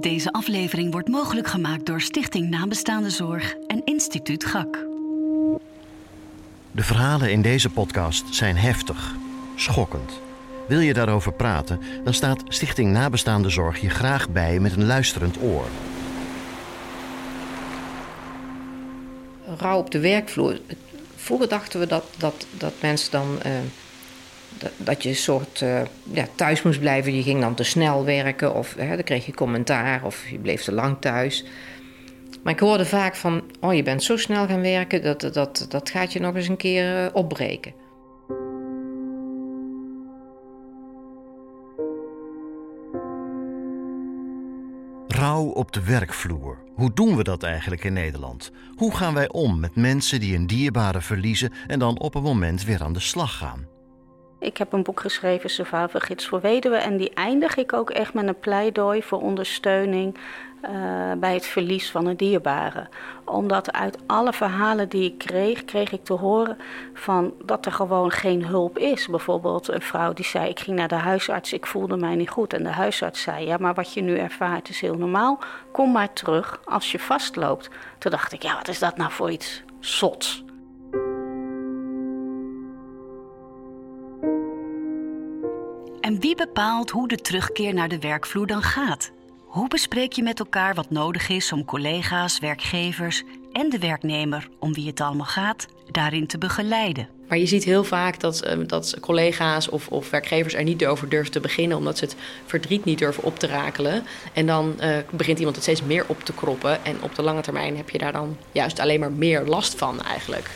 Deze aflevering wordt mogelijk gemaakt door Stichting Nabestaande Zorg en Instituut GAK. De verhalen in deze podcast zijn heftig, schokkend. Wil je daarover praten, dan staat Stichting Nabestaande Zorg je graag bij met een luisterend oor. Rouw op de werkvloer. Vroeger dachten we dat, dat, dat mensen dan. Uh, dat, je een soort uh, ja, thuis moest blijven. Je ging dan te snel werken, of hè, dan kreeg je commentaar, of je bleef te lang thuis. Maar ik hoorde vaak van: Oh, je bent zo snel gaan werken, dat, dat, dat gaat je nog eens een keer uh, opbreken. Rouw op de werkvloer. Hoe doen we dat eigenlijk in Nederland? Hoe gaan wij om met mensen die een dierbare verliezen en dan op een moment weer aan de slag gaan? Ik heb een boek geschreven, Survival Gids voor Weduwen. En die eindig ik ook echt met een pleidooi voor ondersteuning uh, bij het verlies van een dierbare. Omdat uit alle verhalen die ik kreeg, kreeg ik te horen van dat er gewoon geen hulp is. Bijvoorbeeld een vrouw die zei: Ik ging naar de huisarts, ik voelde mij niet goed. En de huisarts zei: Ja, maar wat je nu ervaart is heel normaal. Kom maar terug als je vastloopt. Toen dacht ik: Ja, wat is dat nou voor iets zots? En wie bepaalt hoe de terugkeer naar de werkvloer dan gaat? Hoe bespreek je met elkaar wat nodig is om collega's, werkgevers en de werknemer, om wie het allemaal gaat, daarin te begeleiden? Maar je ziet heel vaak dat, uh, dat collega's of, of, werkgevers er niet over durven te beginnen, omdat ze het verdriet niet durven op te rakelen. En dan uh, begint iemand het steeds meer op te kroppen. En op de lange termijn heb je daar dan juist alleen maar meer last van eigenlijk.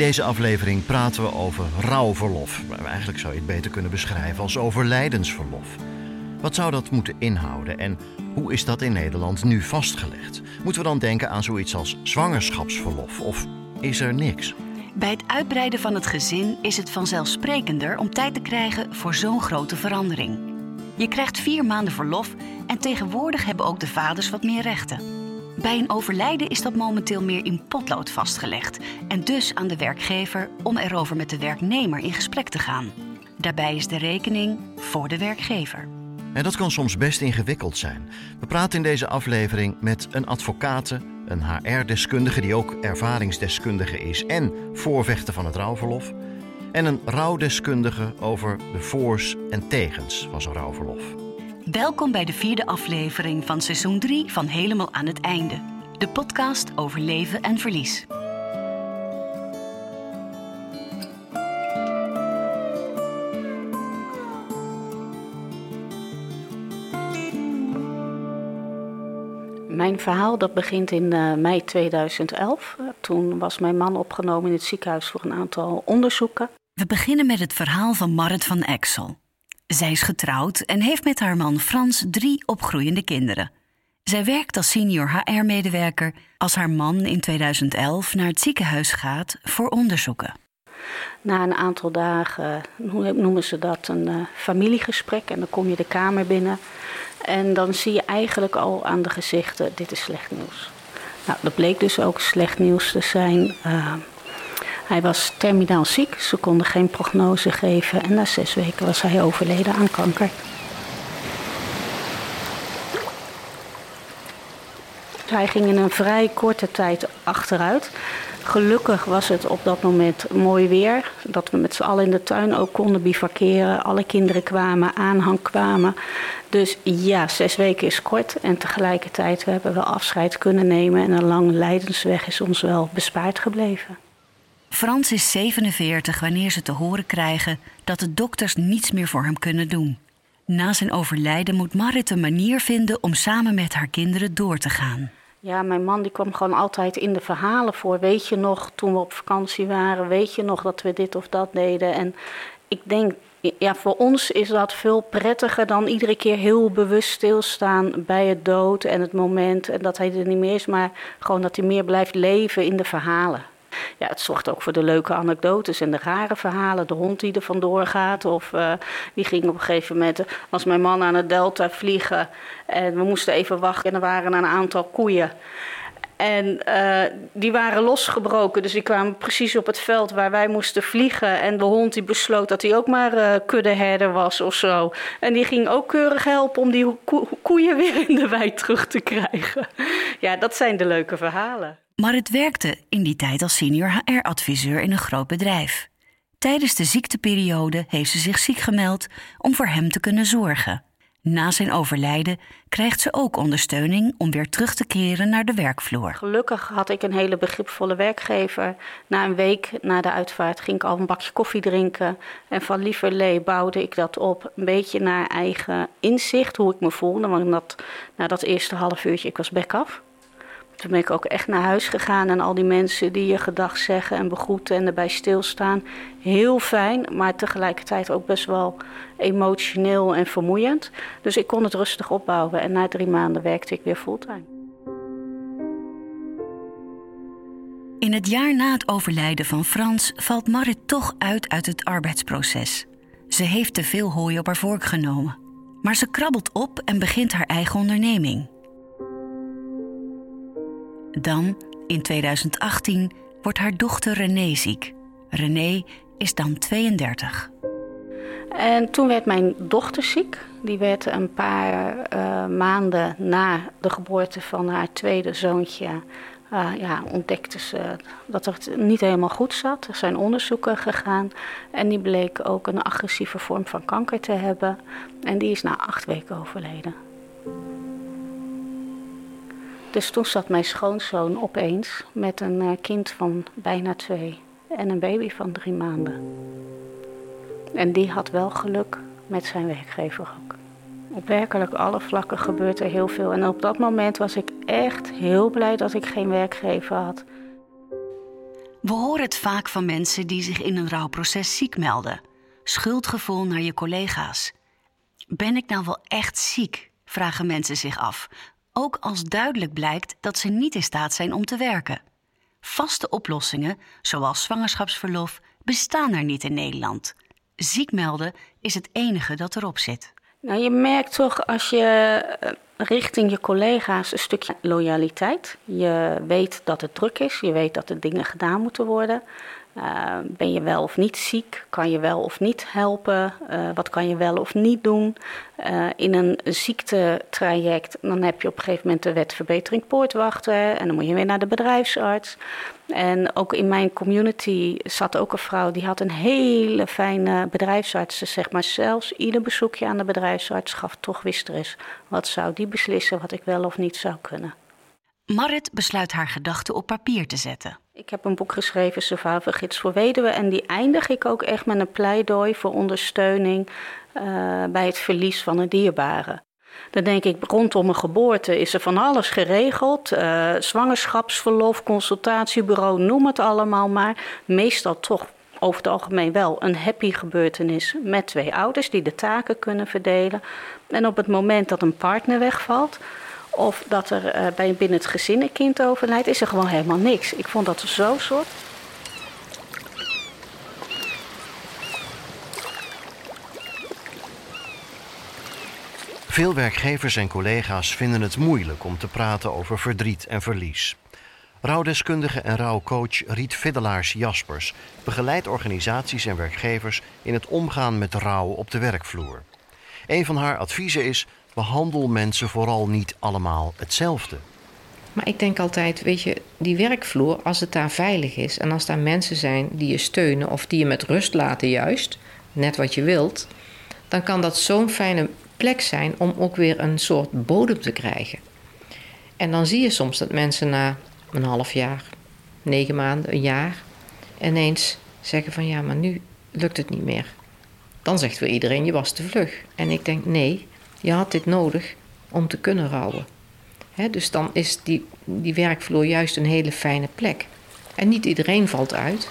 Deze aflevering praten we over rouwverlof. Eigenlijk zou je het beter kunnen beschrijven als overlijdensverlof. Wat zou dat moeten inhouden en hoe is dat in Nederland nu vastgelegd? Moeten we dan denken aan zoiets als zwangerschapsverlof of is er niks? Bij het uitbreiden van het gezin is het vanzelfsprekender om tijd te krijgen voor zo'n grote verandering. Je krijgt vier maanden verlof en tegenwoordig hebben ook de vaders wat meer rechten. Bij een overlijden is dat momenteel meer in potlood vastgelegd en dus aan de werkgever om erover met de werknemer in gesprek te gaan. Daarbij is de rekening voor de werkgever. En dat kan soms best ingewikkeld zijn. We praten in deze aflevering met een advocate, een HR-deskundige die ook ervaringsdeskundige is en voorvechter van het rouwverlof, en een rouwdeskundige over de voors en tegens van zo'n rouwverlof. Welkom bij de vierde aflevering van seizoen 3 van Helemaal aan het Einde. De podcast over leven en verlies. Mijn verhaal dat begint in uh, mei 2011. Toen was mijn man opgenomen in het ziekenhuis voor een aantal onderzoeken. We beginnen met het verhaal van Marit van Exel. Zij is getrouwd en heeft met haar man Frans drie opgroeiende kinderen. Zij werkt als senior HR-medewerker als haar man in 2011 naar het ziekenhuis gaat voor onderzoeken. Na een aantal dagen noemen ze dat een uh, familiegesprek en dan kom je de kamer binnen en dan zie je eigenlijk al aan de gezichten: dit is slecht nieuws. Nou, dat bleek dus ook slecht nieuws te zijn. Uh, hij was terminaal ziek, ze konden geen prognose geven en na zes weken was hij overleden aan kanker. Hij ging in een vrij korte tijd achteruit. Gelukkig was het op dat moment mooi weer. Dat we met z'n allen in de tuin ook konden bivakeren. Alle kinderen kwamen, aanhang kwamen. Dus ja, zes weken is kort. En tegelijkertijd hebben we afscheid kunnen nemen. En een lange lijdensweg is ons wel bespaard gebleven. Frans is 47 wanneer ze te horen krijgen dat de dokters niets meer voor hem kunnen doen. Na zijn overlijden moet Marit een manier vinden om samen met haar kinderen door te gaan. Ja, mijn man die kwam gewoon altijd in de verhalen voor. Weet je nog, toen we op vakantie waren, weet je nog dat we dit of dat deden? En ik denk, ja, voor ons is dat veel prettiger dan iedere keer heel bewust stilstaan bij het dood en het moment. En dat hij er niet meer is, maar gewoon dat hij meer blijft leven in de verhalen. Ja, het zorgt ook voor de leuke anekdotes en de rare verhalen. De hond die er vandoor gaat. Of uh, die ging op een gegeven moment, was mijn man aan het delta vliegen. En we moesten even wachten en er waren een aantal koeien. En uh, die waren losgebroken. Dus die kwamen precies op het veld waar wij moesten vliegen. En de hond die besloot dat hij ook maar kuddeherder was of zo. En die ging ook keurig helpen om die ko koeien weer in de wei terug te krijgen. Ja, dat zijn de leuke verhalen. Marit werkte in die tijd als senior HR-adviseur in een groot bedrijf. Tijdens de ziekteperiode heeft ze zich ziek gemeld om voor hem te kunnen zorgen. Na zijn overlijden krijgt ze ook ondersteuning om weer terug te keren naar de werkvloer. Gelukkig had ik een hele begripvolle werkgever. Na een week na de uitvaart ging ik al een bakje koffie drinken. En van lieverlee bouwde ik dat op, een beetje naar eigen inzicht, hoe ik me voelde. Want na dat eerste half uurtje, ik was bek af. Toen ben ik ook echt naar huis gegaan en al die mensen die je gedag zeggen en begroeten en erbij stilstaan. Heel fijn, maar tegelijkertijd ook best wel emotioneel en vermoeiend. Dus ik kon het rustig opbouwen en na drie maanden werkte ik weer fulltime. In het jaar na het overlijden van Frans valt Marit toch uit uit het arbeidsproces. Ze heeft te veel hooi op haar vork genomen. Maar ze krabbelt op en begint haar eigen onderneming. Dan, in 2018, wordt haar dochter René ziek. René is dan 32. En toen werd mijn dochter ziek. Die werd een paar uh, maanden na de geboorte van haar tweede zoontje. Uh, ja, ontdekte ze dat het niet helemaal goed zat. Er zijn onderzoeken gegaan en die bleek ook een agressieve vorm van kanker te hebben. En die is na acht weken overleden. Dus toen zat mijn schoonzoon opeens met een uh, kind van bijna twee en een baby van drie maanden. En die had wel geluk met zijn werkgever ook. Op werkelijk alle vlakken gebeurt er heel veel. En op dat moment was ik echt heel blij dat ik geen werkgever had. We horen het vaak van mensen die zich in een rouwproces ziek melden. Schuldgevoel naar je collega's. Ben ik nou wel echt ziek? vragen mensen zich af. Ook als duidelijk blijkt dat ze niet in staat zijn om te werken. Vaste oplossingen, zoals zwangerschapsverlof, bestaan er niet in Nederland. Ziek melden is het enige dat erop zit. Nou, je merkt toch als je eh, richting je collega's een stukje loyaliteit. Je weet dat het druk is, je weet dat er dingen gedaan moeten worden. Uh, ben je wel of niet ziek? Kan je wel of niet helpen? Uh, wat kan je wel of niet doen? Uh, in een ziektetraject, dan heb je op een gegeven moment de wet verbetering poortwachten. En dan moet je weer naar de bedrijfsarts. En ook in mijn community zat ook een vrouw die had een hele fijne bedrijfsarts. Ze zegt maar zelfs ieder bezoekje aan de bedrijfsarts gaf toch is. Wat zou die beslissen wat ik wel of niet zou kunnen? Marit besluit haar gedachten op papier te zetten. Ik heb een boek geschreven, Survivalgids voor Weduwen. En die eindig ik ook echt met een pleidooi voor ondersteuning uh, bij het verlies van een dierbare. Dan denk ik, rondom een geboorte is er van alles geregeld. Uh, zwangerschapsverlof, consultatiebureau, noem het allemaal maar. Meestal toch over het algemeen wel een happy gebeurtenis met twee ouders die de taken kunnen verdelen. En op het moment dat een partner wegvalt, of dat er uh, bij binnen het gezin een kind overlijdt, is er gewoon helemaal niks. Ik vond dat zo soort. Veel werkgevers en collega's vinden het moeilijk om te praten over verdriet en verlies. Rouwdeskundige en rouwcoach Riet Viddelaars Jaspers begeleidt organisaties en werkgevers in het omgaan met rouw op de werkvloer. Een van haar adviezen is behandel mensen vooral niet allemaal hetzelfde. Maar ik denk altijd, weet je, die werkvloer, als het daar veilig is en als daar mensen zijn die je steunen of die je met rust laten, juist, net wat je wilt, dan kan dat zo'n fijne plek zijn om ook weer een soort bodem te krijgen. En dan zie je soms dat mensen na een half jaar, negen maanden, een jaar, ineens zeggen van ja, maar nu lukt het niet meer. Dan zegt weer iedereen, je was te vlug. En ik denk, nee, je had dit nodig om te kunnen rouwen. dus dan is die, die werkvloer juist een hele fijne plek. En niet iedereen valt uit.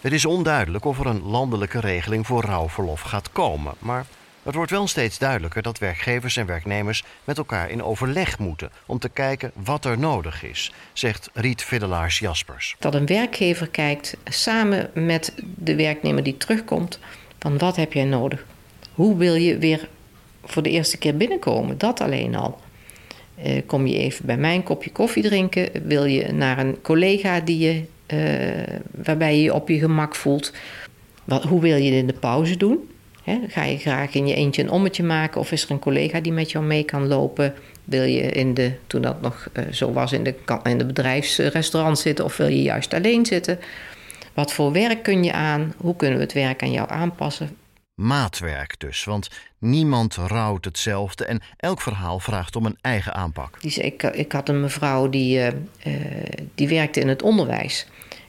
Het is onduidelijk of er een landelijke regeling voor rouwverlof gaat komen. Maar Het wordt wel steeds duidelijker dat werkgevers en werknemers met elkaar in overleg moeten om te kijken wat er nodig is, zegt Riet Fiddelaars Jaspers. Dat een werkgever kijkt samen met de werknemer die terugkomt van wat heb jij nodig? Hoe wil je weer voor de eerste keer binnenkomen? Dat alleen al. Uh, kom je even bij mij een kopje koffie drinken? Wil je naar een collega die je, uh, waarbij je je op je gemak voelt? Wat, hoe wil je het in de pauze doen? Ga je graag in je eentje een ommetje maken? Of is er een collega die met jou mee kan lopen? Wil je in de, toen dat nog uh, zo was, in de, in de bedrijfsrestaurant zitten? Of wil je juist alleen zitten? Wat voor werk kun je aan? Hoe kunnen we het werk aan jou aanpassen? Maatwerk dus, want niemand rouwt hetzelfde en elk verhaal vraagt om een eigen aanpak. Dus ik, ik had een mevrouw die, uh, uh, die werkte in het onderwijs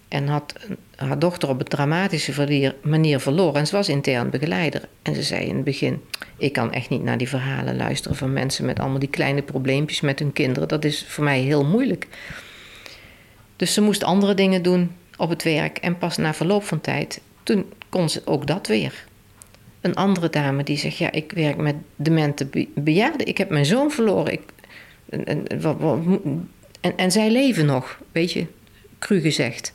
en had haar dochter op een dramatische manier verloren. En ze was intern begeleider. En ze zei in het begin: Ik kan echt niet naar die verhalen luisteren van mensen met allemaal die kleine probleempjes met hun kinderen. Dat is voor mij heel moeilijk. Dus ze moest andere dingen doen op het werk. En pas na verloop van tijd, toen kon ze ook dat weer. Een andere dame die zegt: Ja, ik werk met demente bejaarden. Ik heb mijn zoon verloren. Ik, en, en, en, en zij leven nog, weet je, cru gezegd.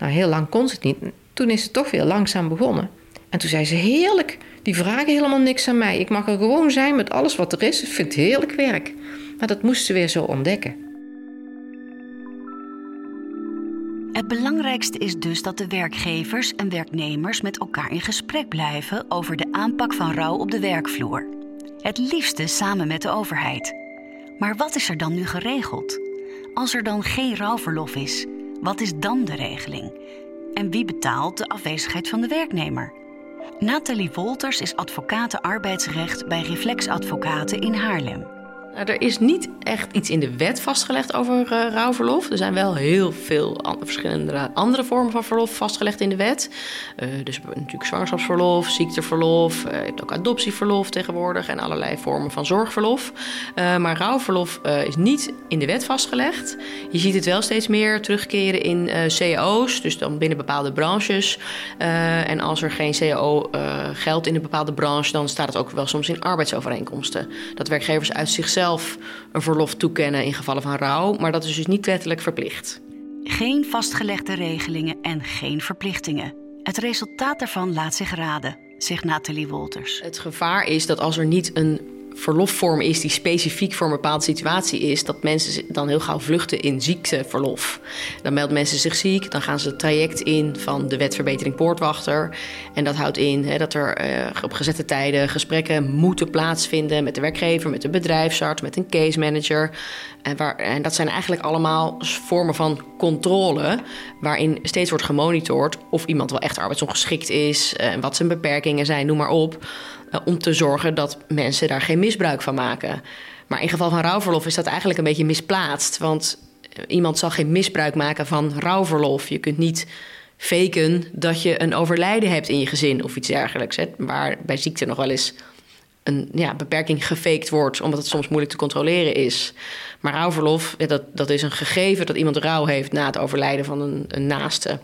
Nou, heel lang kon ze het niet. Toen is ze toch weer langzaam begonnen. En toen zei ze: Heerlijk, die vragen helemaal niks aan mij. Ik mag er gewoon zijn met alles wat er is. Ik vind het heerlijk werk. Maar dat moest ze weer zo ontdekken. Het belangrijkste is dus dat de werkgevers en werknemers met elkaar in gesprek blijven over de aanpak van rouw op de werkvloer. Het liefste samen met de overheid. Maar wat is er dan nu geregeld? Als er dan geen rouwverlof is, wat is dan de regeling? En wie betaalt de afwezigheid van de werknemer? Nathalie Wolters is advocaat arbeidsrecht bij Reflex Advocaten in Haarlem. Nou, er is niet echt iets in de wet vastgelegd over uh, rouwverlof. Er zijn wel heel veel verschillende andere vormen van verlof vastgelegd in de wet. Uh, dus natuurlijk zwangerschapsverlof, ziekteverlof, uh, je hebt ook adoptieverlof tegenwoordig en allerlei vormen van zorgverlof. maar rouwverlof is niet in de wet vastgelegd. Je ziet het wel steeds meer terugkeren in cao's, dus dan binnen bepaalde branches. en als er geen cao geldt in een bepaalde branche, dan staat het ook wel soms in arbeidsovereenkomsten. Dat werkgevers uit zichzelf zelf een verlof toekennen in gevallen van rouw, maar dat is dus niet wettelijk verplicht. Geen vastgelegde regelingen en geen verplichtingen. Het resultaat daarvan laat zich raden, zegt Nathalie Wolters. Het gevaar is dat als er niet een verlofvorm is die specifiek voor een bepaalde situatie is, dat mensen dan heel gauw vluchten in ziekteverlof. Dan melden mensen zich ziek, dan gaan ze het traject in van de wetverbetering poortwachter. En dat houdt in hè, dat er uh, op gezette tijden gesprekken moeten plaatsvinden met de werkgever, met de bedrijfsarts, met een case manager. En, waar, en dat zijn eigenlijk allemaal vormen van controle, waarin steeds wordt gemonitord of iemand wel echt arbeidsongeschikt is, en eh, wat zijn beperkingen zijn, noem maar op. Eh, om te zorgen dat mensen daar geen misbruik van maken. Maar in geval van rouwverlof is dat eigenlijk een beetje misplaatst. Want eh, iemand zal geen misbruik maken van rouwverlof. Je kunt niet faken dat je een overlijden hebt in je gezin of iets dergelijks. Hè, waar bij ziekte nog wel eens een ja, beperking gefaked wordt, omdat het soms moeilijk te controleren is. Maar rouwverlof, dat, dat is een gegeven dat iemand rouw heeft na het overlijden van een, een naaste.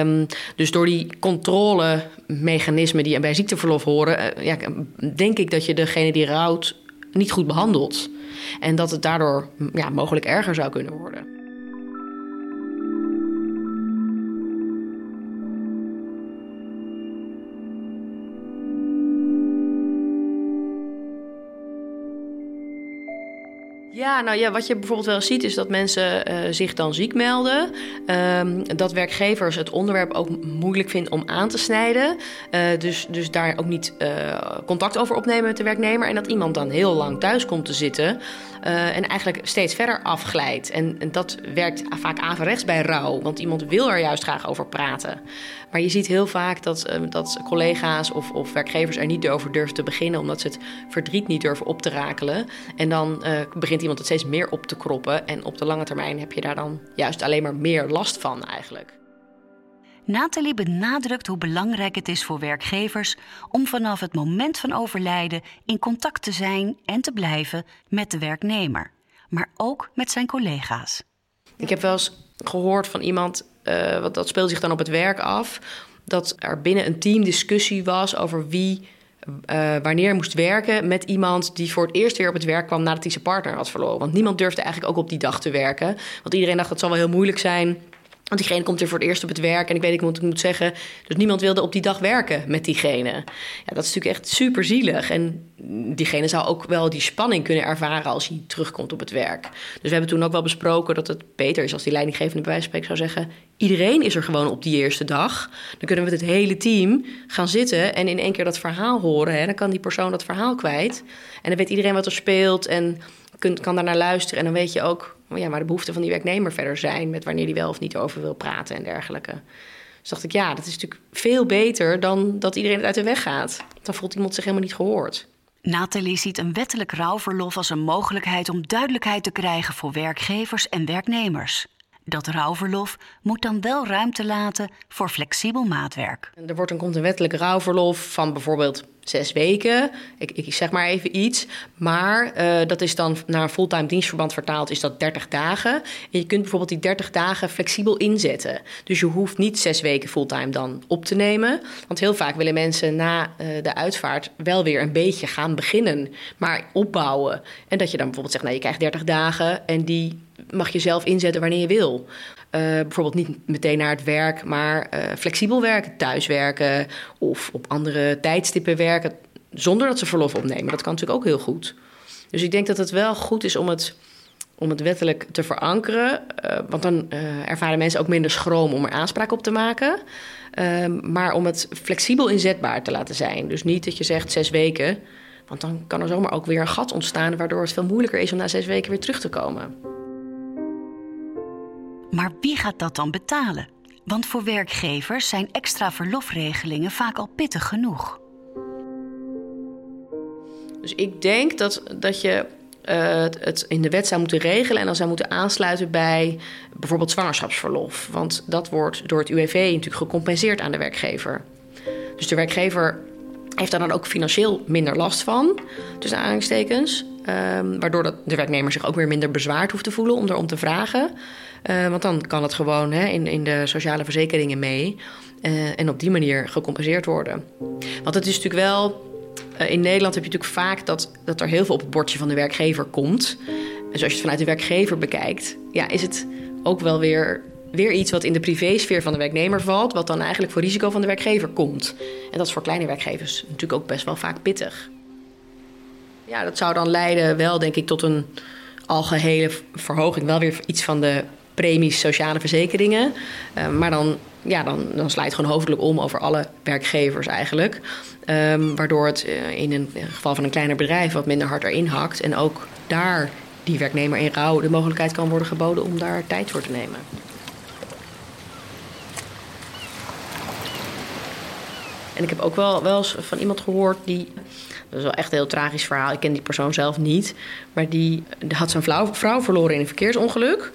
Um, dus door die controlemechanismen die bij ziekteverlof horen, uh, ja, denk ik dat je degene die rouwt niet goed behandelt. En dat het daardoor ja, mogelijk erger zou kunnen worden. Ja, nou ja, wat je bijvoorbeeld wel ziet is dat mensen uh, zich dan ziek melden. Um, dat werkgevers het onderwerp ook moeilijk vinden om aan te snijden. Uh, dus, dus daar ook niet uh, contact over opnemen met de werknemer. En dat iemand dan heel lang thuis komt te zitten. Uh, en eigenlijk steeds verder afglijdt. En, en, dat werkt vaak averechts bij rouw, want iemand wil er juist graag over praten. Maar je ziet heel vaak dat, uh, dat collega's of, of, werkgevers er niet over durven te beginnen, omdat ze het verdriet niet durven op te rakelen. En dan uh, begint iemand het steeds meer op te kroppen. En op de lange termijn heb je daar dan juist alleen maar meer last van eigenlijk. Nathalie benadrukt hoe belangrijk het is voor werkgevers om vanaf het moment van overlijden in contact te zijn en te blijven met de werknemer, maar ook met zijn collega's. Ik heb wel eens gehoord van iemand, uh, wat dat speelt zich dan op het werk af, dat er binnen een team discussie was over wie uh, wanneer moest werken met iemand die voor het eerst weer op het werk kwam nadat hij zijn partner had verloren. Want niemand durfde eigenlijk ook op die dag te werken. Want iedereen dacht dat zal wel heel moeilijk zijn want diegene komt weer voor het eerst op het werk. En ik weet niet wat ik moet zeggen. Dus niemand wilde op die dag werken met diegene. Ja, dat is natuurlijk echt super zielig. En diegene zou ook wel die spanning kunnen ervaren als hij terugkomt op het werk. Dus we hebben toen ook wel besproken dat het beter is als die leidinggevende bij wijze zou zeggen: iedereen is er gewoon op die eerste dag. Dan kunnen we met het hele team gaan zitten en in één keer dat verhaal horen. Hè. Dan kan die persoon dat verhaal kwijt. En dan weet iedereen wat er speelt en kan daar naar luisteren. En dan weet je ook ja, waar de behoeften van die werknemer verder zijn. Met wanneer die wel of niet over wil praten en dergelijke. Dus dacht ik, ja, dat is natuurlijk veel beter dan dat iedereen het uit de weg gaat. Dan voelt iemand zich helemaal niet gehoord. Nathalie ziet een wettelijk rouwverlof als een mogelijkheid om duidelijkheid te krijgen voor werkgevers en werknemers. Dat rouwverlof moet dan wel ruimte laten voor flexibel maatwerk. Er wordt een, komt een wettelijk rouwverlof van bijvoorbeeld zes weken. Ik, ik zeg maar even iets. Maar uh, dat is dan naar een fulltime dienstverband vertaald, is dat 30 dagen. En je kunt bijvoorbeeld die 30 dagen flexibel inzetten. Dus je hoeft niet zes weken fulltime dan op te nemen. Want heel vaak willen mensen na uh, de uitvaart wel weer een beetje gaan beginnen, maar opbouwen. En dat je dan bijvoorbeeld zegt, nou, je krijgt 30 dagen en die mag je zelf inzetten wanneer je wil. Uh, bijvoorbeeld niet meteen naar het werk, maar uh, flexibel werken, thuiswerken of op andere tijdstippen werken zonder dat ze verlof opnemen. Dat kan natuurlijk ook heel goed. Dus ik denk dat het wel goed is om het, om het wettelijk te verankeren. Uh, want dan ervaren mensen ook minder schroom om er aanspraak op te maken. Ehm, maar om het flexibel inzetbaar te laten zijn. Dus niet dat je zegt zes weken. Want dan kan er zomaar ook weer een gat ontstaan, waardoor het veel moeilijker is om na zes weken weer terug te komen. Maar wie gaat dat dan betalen? Want voor werkgevers zijn extra verlofregelingen vaak al pittig genoeg. Dus ik denk dat, dat je uh, het in de wet zou moeten regelen en dan zou moeten aansluiten bij bijvoorbeeld zwangerschapsverlof. Want dat wordt door het UWV natuurlijk gecompenseerd aan de werkgever. Dus de werkgever heeft daar dan ook financieel minder last van, tussen aanhalingstekens. Um, waardoor dat de werknemer zich ook weer minder bezwaard hoeft te voelen om erom te vragen. Uh, want dan kan het gewoon hè, in, in de sociale verzekeringen mee. Uh, en op die manier gecompenseerd worden. Want het is natuurlijk wel. Uh, in Nederland heb je natuurlijk vaak dat, dat er heel veel op het bordje van de werkgever komt. En zoals je het vanuit de werkgever bekijkt, ja, is het ook wel weer weer iets wat in de privésfeer van de werknemer valt, wat dan eigenlijk voor risico van de werkgever komt. En dat is voor kleine werkgevers natuurlijk ook best wel vaak pittig. Ja, dat zou dan leiden wel, denk ik, tot een algehele verhoging. Wel weer iets van de premies sociale verzekeringen. Uh, maar dan, ja, dan, dan slijt het gewoon hoofdelijk om over alle werkgevers eigenlijk. Um, waardoor het uh, in een geval van een kleiner bedrijf wat minder hard erin hakt. En ook daar die werknemer in rouw de mogelijkheid kan worden geboden om daar tijd voor te nemen. En ik heb ook wel, wel eens van iemand gehoord die. Dat is wel echt een heel tragisch verhaal. Ik ken die persoon zelf niet. Maar die, die had zijn vrouw, vrouw verloren in een verkeersongeluk.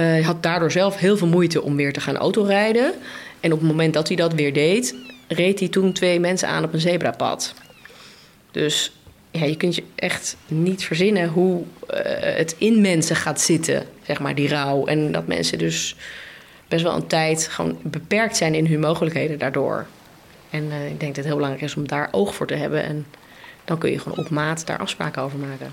Uh, had daardoor zelf heel veel moeite om weer te gaan autorijden. En op het moment dat hij dat weer deed, reed hij toen twee mensen aan op een zebrapad. Dus ja, je kunt je echt niet verzinnen hoe uh, het in mensen gaat zitten, zeg maar, die rouw. En dat mensen dus best wel een tijd gewoon beperkt zijn in hun mogelijkheden daardoor. En uh, ik denk dat het heel belangrijk is om daar oog voor te hebben. En dan kun je gewoon op maat daar afspraken over maken.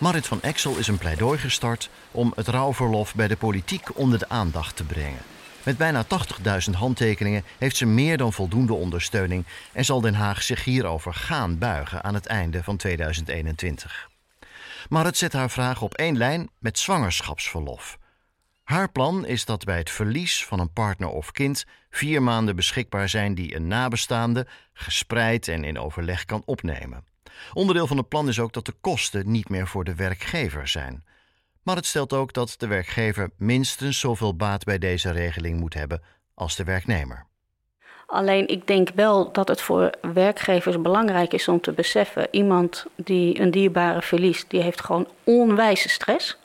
Marit van Exel is een pleidooi gestart om het rouwverlof bij de politiek onder de aandacht te brengen. Met bijna 80.000 handtekeningen heeft ze meer dan voldoende ondersteuning en zal Den Haag zich hierover gaan buigen aan het einde van 2021. Maar het zet haar vraag op één lijn met zwangerschapsverlof. Haar plan is dat bij het verlies van een partner of kind vier maanden beschikbaar zijn die een nabestaande gespreid en in overleg kan opnemen. Onderdeel van het plan is ook dat de kosten niet meer voor de werkgever zijn. Maar het stelt ook dat de werkgever minstens zoveel baat bij deze regeling moet hebben als de werknemer. Alleen ik denk wel dat het voor werkgevers belangrijk is om te beseffen: iemand die een dierbare verliest, die heeft gewoon onwijze stress.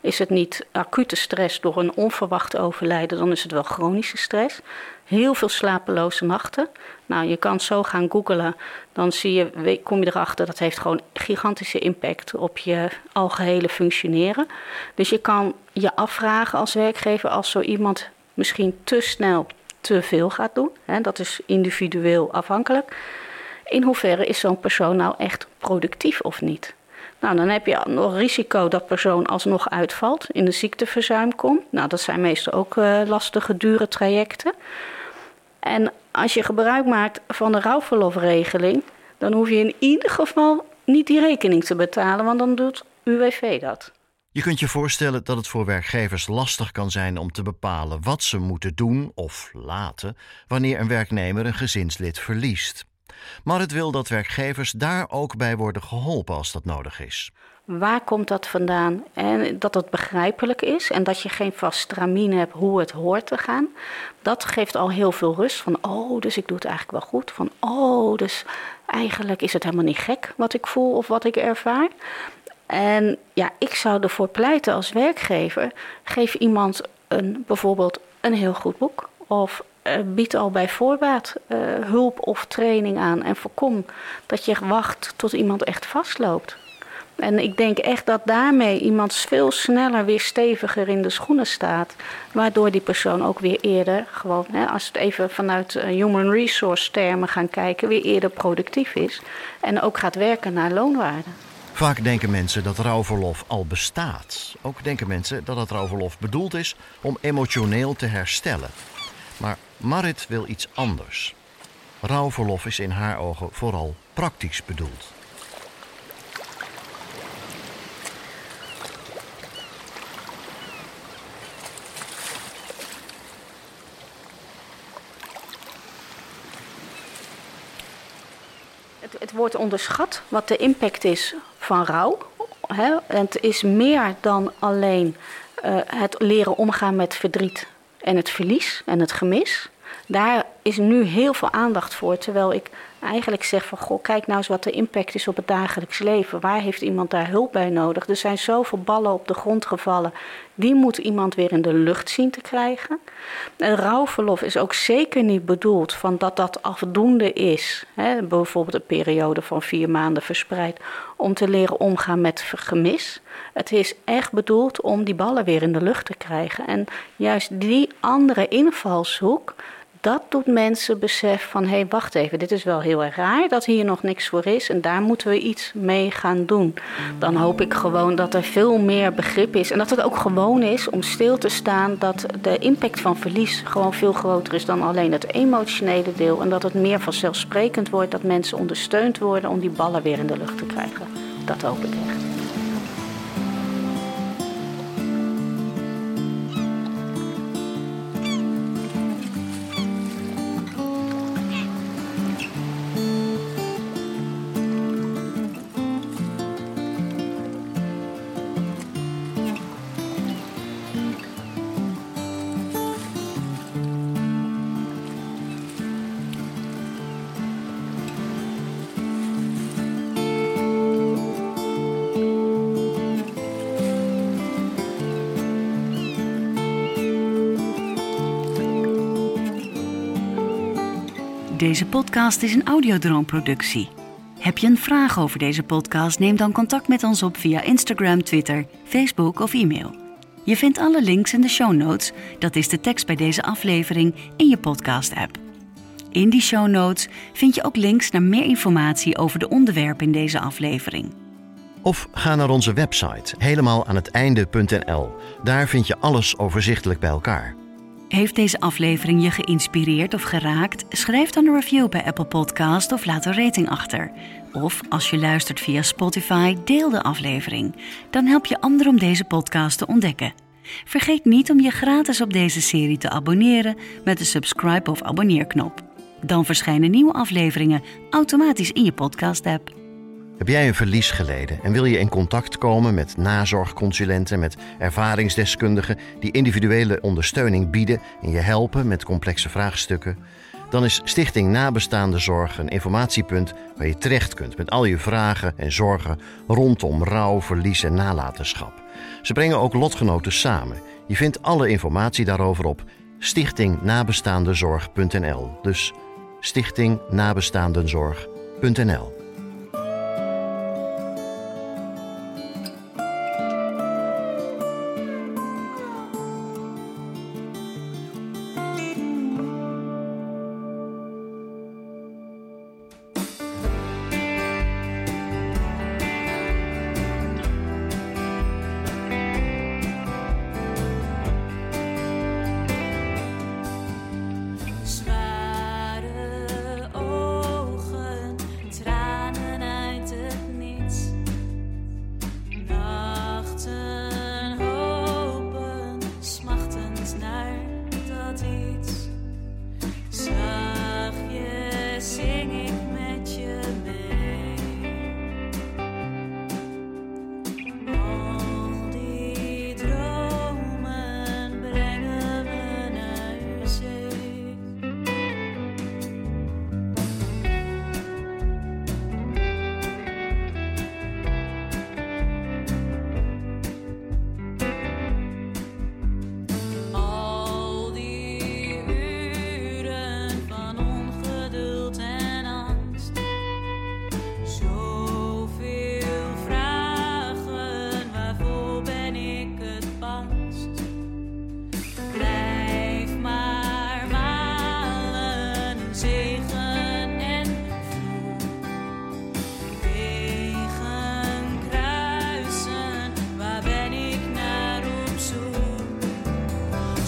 Is het niet acute stress door een onverwacht overlijden, dan is het wel chronische stress. heel veel slapeloze nachten. Nou, je kan zo gaan googlen, dan zie je, kom je erachter dat heeft gewoon gigantische impact op je algehele functioneren. Dus je kan je afvragen als werkgever, als zo iemand misschien te snel te veel gaat doen, hè, dat is individueel afhankelijk. In hoeverre is zo'n persoon nou echt productief of niet? Nou, dan heb je nog risico dat persoon alsnog uitvalt, in de ziekteverzuim komt. Nou, dat zijn meestal ook uh, lastige, dure trajecten. En als je gebruik maakt van de rouwverlofregeling, dan hoef je in ieder geval niet die rekening te betalen, want dan doet UWV dat. Je kunt je voorstellen dat het voor werkgevers lastig kan zijn om te bepalen wat ze moeten doen of laten wanneer een werknemer een gezinslid verliest. Maar het wil dat werkgevers daar ook bij worden geholpen als dat nodig is. Waar komt dat vandaan? En dat het begrijpelijk is en dat je geen vast stramien hebt hoe het hoort te gaan. Dat geeft al heel veel rust. Van oh, dus ik doe het eigenlijk wel goed. Van oh, dus eigenlijk is het helemaal niet gek wat ik voel of wat ik ervaar. En ja, ik zou ervoor pleiten als werkgever. Geef iemand een, bijvoorbeeld een heel goed boek. Of uh, bied al bij voorbaat uh, hulp of training aan. En voorkom dat je wacht tot iemand echt vastloopt. En ik denk echt dat daarmee iemand veel sneller weer steviger in de schoenen staat. Waardoor die persoon ook weer eerder, gewoon, hè, als het even vanuit eh, human resource termen gaan kijken, weer eerder productief is. En ook gaat werken naar loonwaarde. Vaak denken mensen dat rouwverlof al bestaat. Ook denken mensen dat het rouwverlof bedoeld is om emotioneel te herstellen. Maar Marit wil iets anders. Rouwverlof is in haar ogen vooral praktisch bedoeld. Het, wordt onderschat wat de impact is van rouw. Het is meer dan alleen uh, het leren omgaan met verdriet en het verlies en het gemis. Daar is nu heel veel aandacht voor. Terwijl ik eigenlijk zeg van goh, kijk nou eens wat de impact is op het dagelijks leven. Waar heeft iemand daar hulp bij nodig? Er zijn zoveel ballen op de grond gevallen. Die moet iemand weer in de lucht zien te krijgen. Een rouwverlof is ook zeker niet bedoeld van dat dat afdoende is. Hè, bijvoorbeeld een periode van vier maanden verspreid. Om te leren omgaan met gemis. Het is echt bedoeld om die ballen weer in de lucht te krijgen. En juist die andere invalshoek dat doet mensen beseffen van hé, wacht even, dit is wel heel erg raar dat hier nog niks voor is en daar moeten we iets mee gaan doen. Dan hoop ik gewoon dat er veel meer begrip is en dat het ook gewoon is om stil te staan dat de impact van verlies gewoon veel groter is dan alleen het emotionele deel en dat het meer vanzelfsprekend wordt dat mensen ondersteund worden om die ballen weer in de lucht te krijgen. Dat hoop ik echt. Deze podcast is een audiodroomproductie. Heb je een vraag over deze podcast? Neem dan contact met ons op via Instagram, Twitter, Facebook of e-mail. Je vindt alle links in de show notes, dat is de tekst bij deze aflevering, in je podcast-app. In die show notes vind je ook links naar meer informatie over de onderwerpen in deze aflevering. Of ga naar onze website helemaal aan het einde.nl. Daar vind je alles overzichtelijk bij elkaar. Heeft deze aflevering je geïnspireerd of geraakt? Schrijf dan een review bij Apple Podcast of laat een rating achter. Of als je luistert via Spotify, deel de aflevering. Dan help je anderen om deze podcast te ontdekken. Vergeet niet om je gratis op deze serie te abonneren met de subscribe of abonneerknop. Dan verschijnen nieuwe afleveringen automatisch in je podcast-app. Heb jij een verlies geleden en wil je in contact komen met nazorgconsulenten, met ervaringsdeskundigen die individuele ondersteuning bieden en je helpen met complexe vraagstukken? Dan is Stichting Nabestaande Zorg een informatiepunt waar je terecht kunt met al je vragen en zorgen rondom rouw, verlies en nalatenschap. Ze brengen ook lotgenoten samen. Je vindt alle informatie daarover op stichtingnabestaandenzorg.nl. Dus stichtingnabestaandenzorg.nl.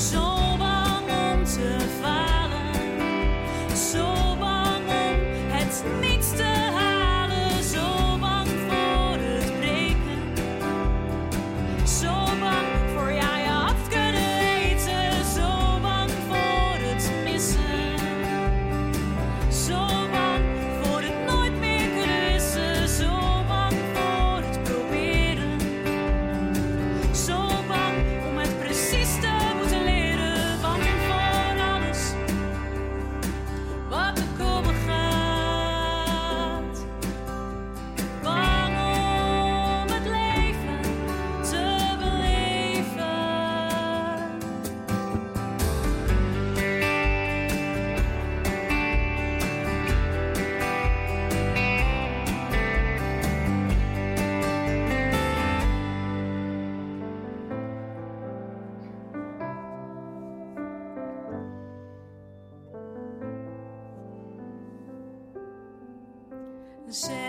Zo Zeg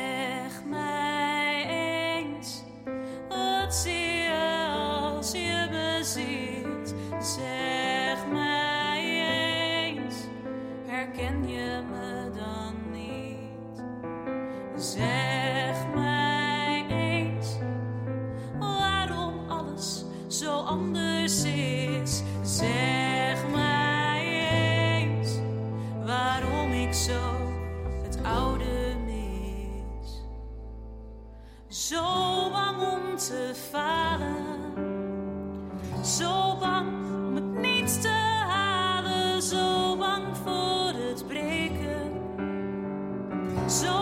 So